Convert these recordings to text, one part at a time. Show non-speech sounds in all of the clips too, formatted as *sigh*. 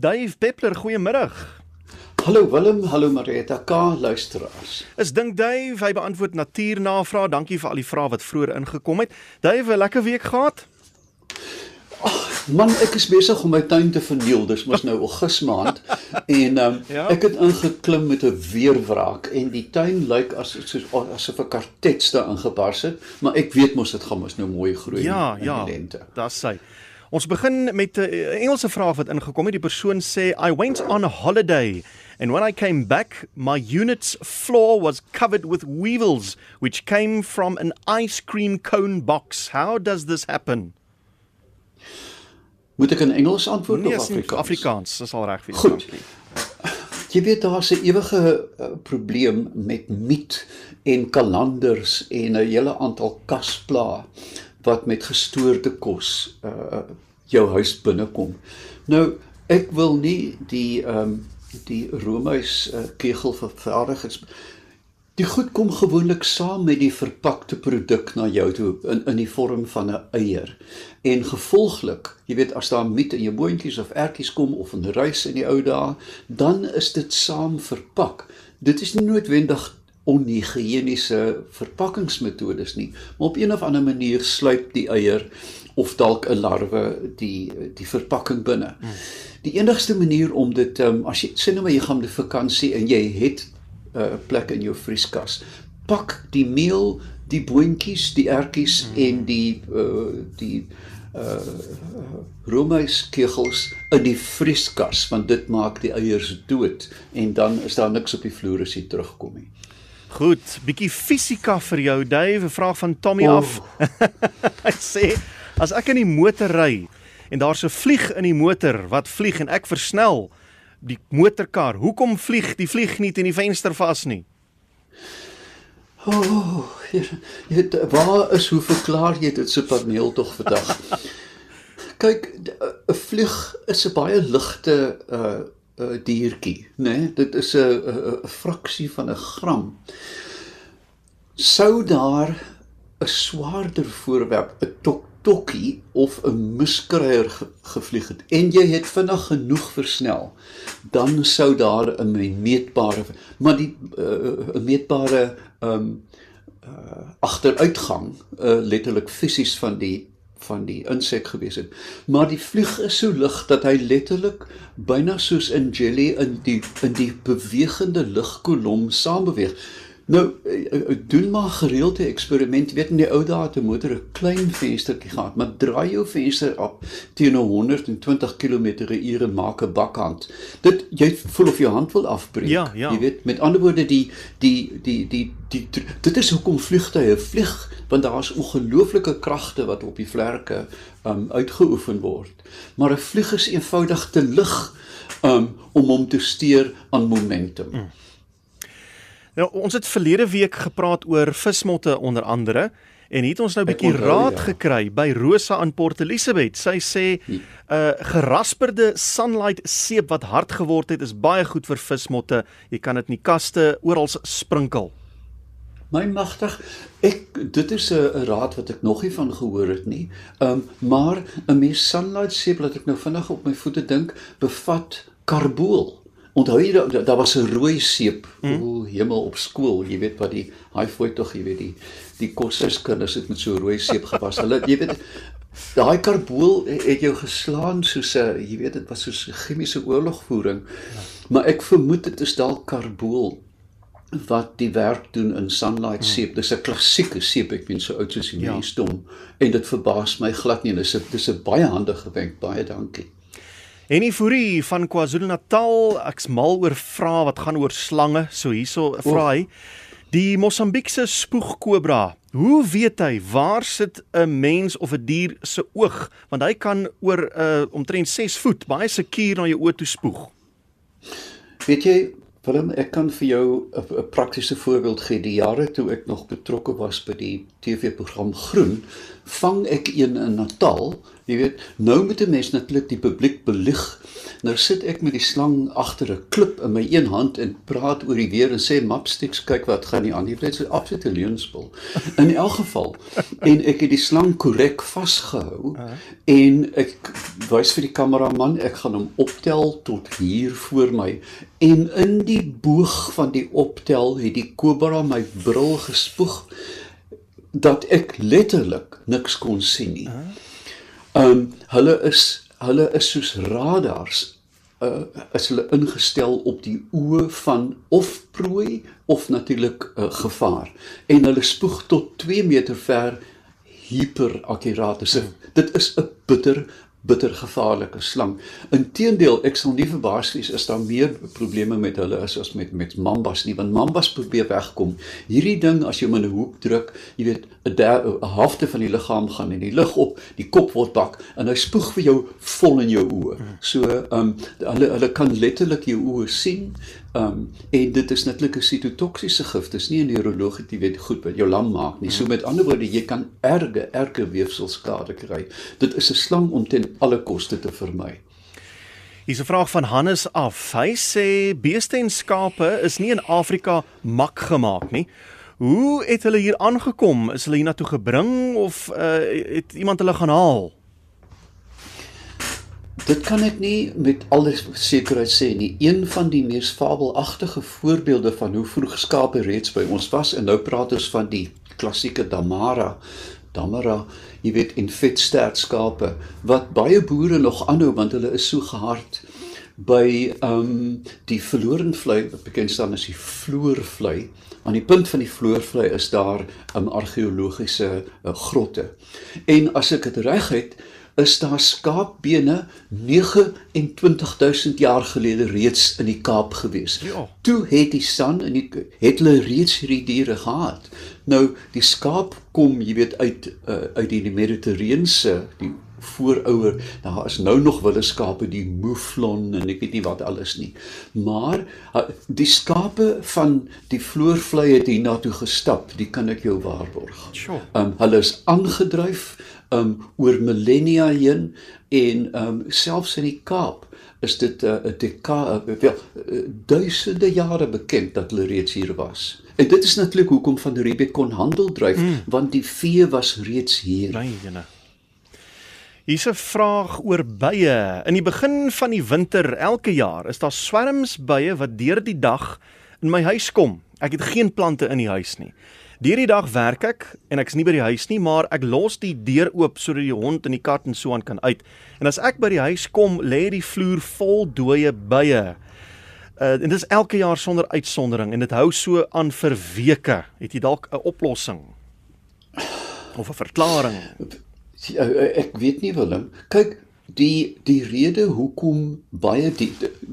Dave Peppler, goeiemiddag. Hallo Willem, hallo Marita, ka luisteraars. Is dink Dave, hy beantwoord natuurnavrae. Dankie vir al die vrae wat vroeër ingekom het. Dave, 'n lekker week gehad? Ag man, ek is besig om my tuin te verniel. Dis mos nou Augustus maand *laughs* en um, ja? ek het ingeklim met 'n weerwraak en die tuin lyk as soos asof 'n kartets daar ingebars het, maar ek weet mos dit gaan mos nou mooi groei ja, in ja, die lente. Ja, dis sy. Ons begin met 'n uh, Engelse vraag wat ingekom het. Die persoon sê I went on a holiday and when I came back my unit's floor was covered with weevils which came from an ice cream cone box. How does this happen? Moet ek in Engels antwoord nee, of Afrikaans? Afrikaans, dis al reg vir jou. Goed. Jy weet daar's 'n ewige uh, probleem met miet en kalanders en 'n hele aantal kasplaa wat met gestoorde kos uh jou huis binnekom. Nou ek wil nie die ehm um, die roomhuis uh, kegel vervaardig is Die goed kom gewoonlik saam met die verpakte produk na jou toe in in die vorm van 'n eier. En gevolglik, jy weet as daar miet in jou boontjies of ertjies kom of 'n ruis in die ou dae, dan is dit saam verpak. Dit is nie noodwendig onhigiëniese verpakkingsmetodes nie, maar op een of ander manier sluip die eier of dalk 'n larwe die die verpakking binne. Hmm. Die enigste manier om dit um, as jy sê nou maar jy gaan op vakansie en jy het 'n uh, plek in jou vrieskas. Pak die meel, die boontjies, die ertjies mm. en die uh die uh roomhuiskegels in die vrieskas want dit maak die eiers dood en dan is daar niks op die vloer as jy terugkom nie. Goed, bietjie fisika vir jou Dave, 'n vraag van Tommy oh. af. *laughs* Hy sê as ek in die motor ry en daar's 'n vlieg in die motor wat vlieg en ek versnel, die motorkar. Hoekom vlieg die vlieg nie in die venster vas nie? O, oh, jy weet waar is hoe verklaar jy dit so paneel tog vandag? *laughs* Kyk, 'n vlieg is 'n baie ligte uh 'n diertjie, né? Nee? Dit is 'n fraksie van 'n gram. Sou daar 'n swaarder voorwerp, 'n tok tokkie of 'n muskruier ge gevlieg het en jy het vinnig genoeg versnel, dan sou daar 'n meetbare maar die uh, 'n meetbare ehm um, uh, agteruitgang uh, letterlik fisies van die van die insek gewees het. Maar die vlieg is so lig dat hy letterlik byna soos in jelly in die in die bewegende lugkolom saambeweeg. Nou eh, eh, doen maar gereelde eksperiment. Weet in die ou dae het 'n motor 'n klein venstertjie gehad, maar draai jou venster op teen 120 km/h en maak 'n bakhand. Dit jy voel of jou hand wil afbreek. Ja, ja. Jy weet met ander woorde die die die die die, die dit is hoekom vliegtye vlieg want daar is ongelooflike kragte wat op die vlerke um uitgeoefen word. Maar 'n vlieg is eenvoudig te lig um om hom te steur aan momentum. Mm. Nou ons het verlede week gepraat oor vismotte onder andere en het ons nou 'n bietjie raad ja. gekry by Rosa in Port Elizabeth. Sy sê 'n uh, eh, gerasperde sunlight seep wat hard geword het is baie goed vir vismotte. Jy kan dit in die kaste oral sprinkel. My magtig, ek dit is 'n raad wat ek nog nie van gehoor het nie. Ehm um, maar 'n mens sunlight seep wat ek nou vinnig op my voete dink, bevat karbool. Onthou jy daar da was 'n rooi seep, hmm? o hemel op skool, jy weet wat die haaifooi tog, jy weet die die kosserskinders het met so rooi seep gewas. Hulle jy weet daai karbool het jou geslaan soos 'n jy weet dit was soos 'n chemiese oorlogvoering. Ja. Maar ek vermoed dit is dalk karbool wat die werk doen in sunlight hmm. seep. Dis 'n klassieke seep, ek weet so oud soos die ja. mensdom en dit verbaas my glad nie. Dis 'n dis 'n baie handige wenk. Baie dankie. En die furie van KwaZulu-Natal, ek's mal oor vrae wat gaan oor slange. So hierso vra hy die Mosambiekse spoegkobra. Hoe weet hy waar sit 'n mens of 'n dier se oog? Want hy kan oor 'n uh, omtrent 6 voet baie sekuur na jou oë toe spoeg. Weet jy, Willem, ek kan vir jou 'n praktiese voorbeeld gee. Die jare toe ek nog betrokke was by die TV-program Groen, vang ek een in Natal. Jy weet, nou moet 'n mens natuurlik die publiek belig. Nou sit ek met die slang agter 'n klip in my een hand en praat oor die weer en sê mapsticks, kyk wat gaan nie aan nie. Dit is 'n absolute leunspel. In elk geval, en ek het die slang korrek vasgehou en ek wys vir die kameraman, ek gaan hom optel tot hier voor my en in die boog van die optel het die kobra my bril gespoeg dat ek letterlik niks kon sien nie. Ehm um, hulle is hulle is soos radars uh is hulle ingestel op die oë van of prooi of natuurlik uh, gevaar en hulle spoeg tot 2 meter ver hyperakkuraat. Dit is 'n bitter bitter gevaarlike slang. Inteendeel, ek sal nie verbaas wees as daar meer probleme met hulle is as met met mambas nie, want mambas probeer wegkom. Hierdie ding as jy hom in 'n hoek druk, jy weet, 'n halfte van die liggaam gaan in die lug op, die kop word bak en hy spoeg vir jou vol in jou oë. So, ehm um, hulle hulle kan letterlik jou oë sien. Ehm um, en dit is natuurlik 'n sitotoksiese gif. Dit is nie 'n neurologie wat weet goed wat jou lam maak nie. So met ander woorde, jy kan erge erge weefselskade kry. Dit is 'n slang om ten alle koste te vermy. Hier's 'n vraag van Hannes af. Hy sê beeste en skape is nie in Afrika mak gemaak nie. Hoe het hulle hier aangekom? Is hulle hiernatoe gebring of uh, het iemand hulle gaan haal? Dit kan ek nie met alles sekerheid sê nie. Een van die mees fabelagtige voorbeelde van hoe vroeg skape reeds by ons was en nou praat ons van die klassieke Damara, Damara, jy weet in vetstert skape wat baie boere nog aanhou want hulle is so gehard by ehm um, die verlorenvlei wat bekend staan as die vloervlei. Aan die punt van die vloervlei is daar 'n um, argeologiese uh, grotte. En as ek dit reg het, is daar skaapbene 29000 jaar gelede reeds in die Kaap gewees. Ja. Toe het die san en die het hulle reeds hierdie diere gehad. Nou die skaap kom, jy weet uit uh, uit die Mediterrane, die voorouer. Daar is nou nog wilde skape, die mouflon en ek weet nie wat alles nie. Maar uh, die skape van die vloervlei het hiernatoe gestap, die kan ek jou waarborg. Sure. Um hulle is aangedryf um oor millennia heen en um selfs in die Kaap is dit 'n uh, uh, wel uh, duisende jare bekend dat hulle reeds hier was. En dit is natuurlik hoekom van Riebeeck kon handel dryf mm. want die vee was reeds hier. Ryne. Hier's 'n vraag oor bye. In die begin van die winter elke jaar is daar swerms bye wat deur die dag in my huis kom. Ek het geen plante in die huis nie. Deur die dag werk ek en ek's nie by die huis nie, maar ek los die deur oop sodat die hond en die kat en so aan kan uit. En as ek by die huis kom, lê die vloer vol dooie bye. Uh en dit is elke jaar sonder uitsondering en dit hou so aan vir weke. Het jy dalk 'n oplossing? Of 'n verklaring? Eh, eh, ek weet nie Willem. Kyk, die die rede hoekom baie die,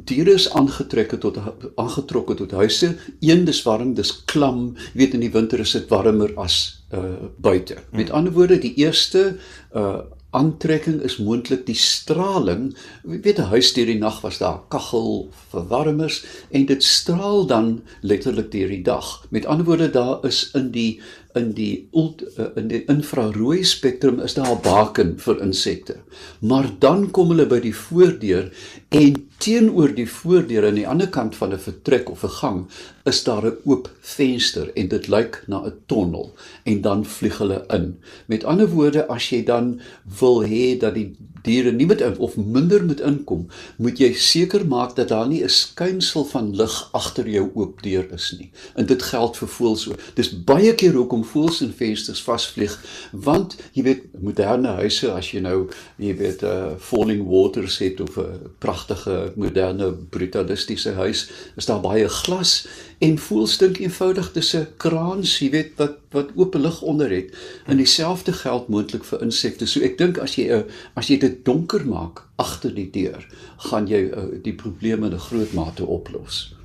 diere is aangetrek tot aangetrokke tot huise. Een dis warm dis klam. Jy weet in die winter is dit warmer as uh, buite. Met ander woorde die eerste uh, aantrekking is moontlik die straling jy weet 'n huis deur die nag was daar kaggel verwarmers en dit straal dan letterlik deur die dag met ander woorde daar is in die in die ult, uh, in die infrarooi spektrum is daar 'n baken vir insekte. Maar dan kom hulle by die voordeur en teenoor die voordeur aan die ander kant van 'n vertrek of 'n gang is daar 'n oop venster en dit lyk na 'n tonnel en dan vlieg hulle in. Met ander woorde, as jy dan wil hê dat die diere nie met in of minder moet inkom, moet jy seker maak dat daar nie 'n skynsel van lig agter jou oop deur is nie. En dit geld vir voëls ook. Dis baie keer hoekom voëls in vensters vasvlieg, want jy weet moderne huise as jy nou jy weet 'n uh, falling waters het of 'n pragtige moderne brutalistiese huis, is daar baie glas en voëls dink eenvoudig dis 'n kraans, jy weet wat wat oop lig onder het. En dieselfde geld moontlik vir insekte. So ek dink as jy 'n as jy dit donker maak agter die deur, gaan jy uh, die probleme in 'n groot mate oplos.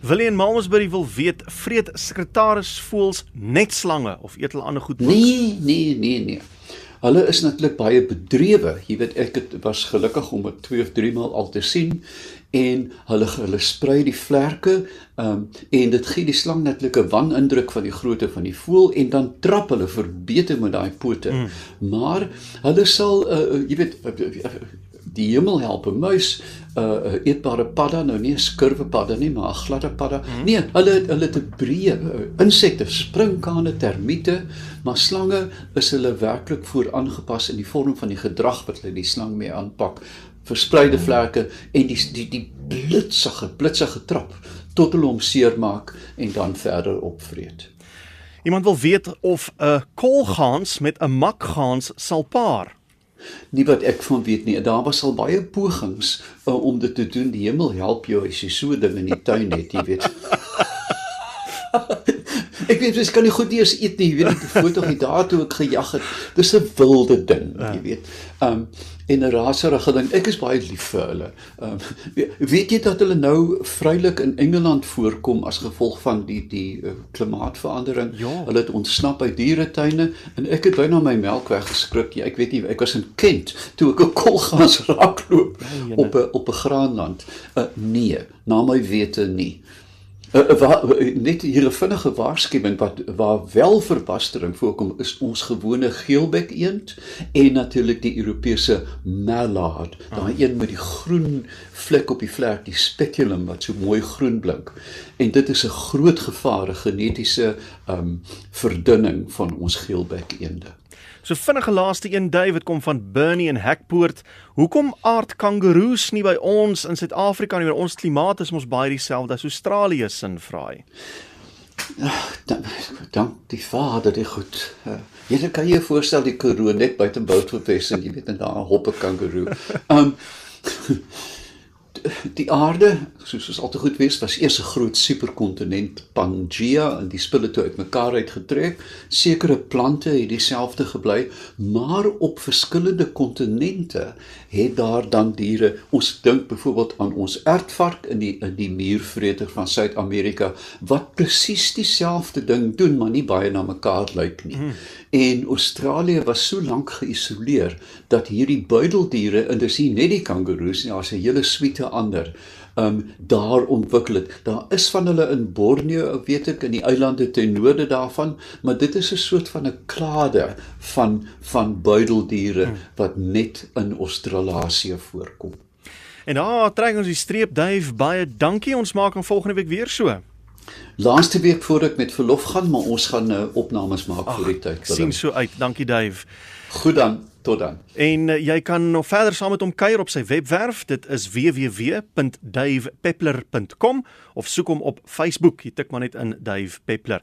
Willien Malmesbury wil weet, vreet sekretaris voels net slange of eet hulle ander goed ook? Nee, nee, nee, nee. Hulle is natuurlik baie bedrewe. Jy weet ek het was gelukkig om dit 2 of 3 maal al te sien en hulle hulle sprei die vlerke um, en dit gee die slang netlik 'n wanindruk van die grootte van die voël en dan trap hulle verbeter met daai pote. Mm. Maar hulle sal uh, jy weet uh, die hemel help 'n muis 'n uh, eetbare padda nou nie 'n skurwe padda nie maar 'n gladde padda. Mm. Nee, hulle hulle te breë uh, insekte, sprinkane, termiete, maar slange is hulle werklik vooraangepas in die vorm van die gedrag wat hulle die slang mee aanpak verspreide vlerke en die die die blitsige blitsige trap tot hulle hom seermaak en dan verder opvreet. Iemand wil weet of 'n kolgans met 'n makgans sal paar. Nie wat ek van weet nie. Daar was al baie pogings uh, om dit te doen. Die hemel help jou as jy so ding in die tuin het, jy weet. Ek weet jy kan nie goed eers eet nie, jy weet die foto hier daar toe ek gejag het. Dis 'n wilde ding, ja. jy weet. Um en 'n raserige ding. Ek is baie lief vir hulle. Um weet jy dat hulle nou vrylik in Engeland voorkom as gevolg van die die uh, klimaatsverandering? Ja. Hulle het ontsnap uit dieretuine en ek het byna my melk weggeskrik. Ja, ek weet nie, ek was in Kent toe ek 'n kolgans raakloop ja, op 'n op 'n graanland. Uh, nee, na my wete nie. Uh, wa, net hier 'n vinnige waarskuwing wat waar wel verbastering voorkom is ons gewone geelbek eend en natuurlik die Europese mallard, daai een met die groen vlek op die vlerk, die speculum wat so mooi groen blink. En dit is 'n groot gevaar, 'n genetiese um verdunning van ons geelbek eende. So vinnige laaste een David kom van Bernie en Hackpoort. Hoekom aard kangaroes nie by ons in Suid-Afrika nie? Ons klimaat is mos baie dieselfde as Australië sin vraai. Dan dan die vader dit goed. Uh, jy kan jy voorstel die Karoo net buite Boutwes en jy weet en daar hoppe kangaroo. Um die aarde, soos ons altyd goed weet, was eers 'n groot superkontinent Pangea en die spulle toe uitmekaar uitgetrek. Sekere plante het dieselfde gebly, maar op verskillende kontinente het daar dan diere. Ons dink byvoorbeeld aan ons aardvark in die in die muurvreter van Suid-Amerika wat presies dieselfde ding doen, maar nie baie na mekaar lyk nie. Hmm. En Australië was so lank geïsoleer dat hierdie buideldiere, en dis nie net die kangaroes nie, daar's 'n hele suite ander um daar ontwikkel het. Daar is van hulle in Borneo, weet ek, in die eilande ten noorde daarvan, maar dit is 'n soort van 'n klade van van buideldiere hmm. wat net in Australië voorkom. En daar trek ons die streep duif baie dankie. Ons maak hom volgende week weer so. Laaste week voor ek met verlof gaan, maar ons gaan nou opnames maak Ach, vir die tyd. Sien so uit. Dankie Duif. Goed dan. Tot dan. En uh, jy kan nog verder saam met hom kuier op sy webwerf. Dit is www.davepeppler.com of soek hom op Facebook. Jy tik maar net in Dave Peppler.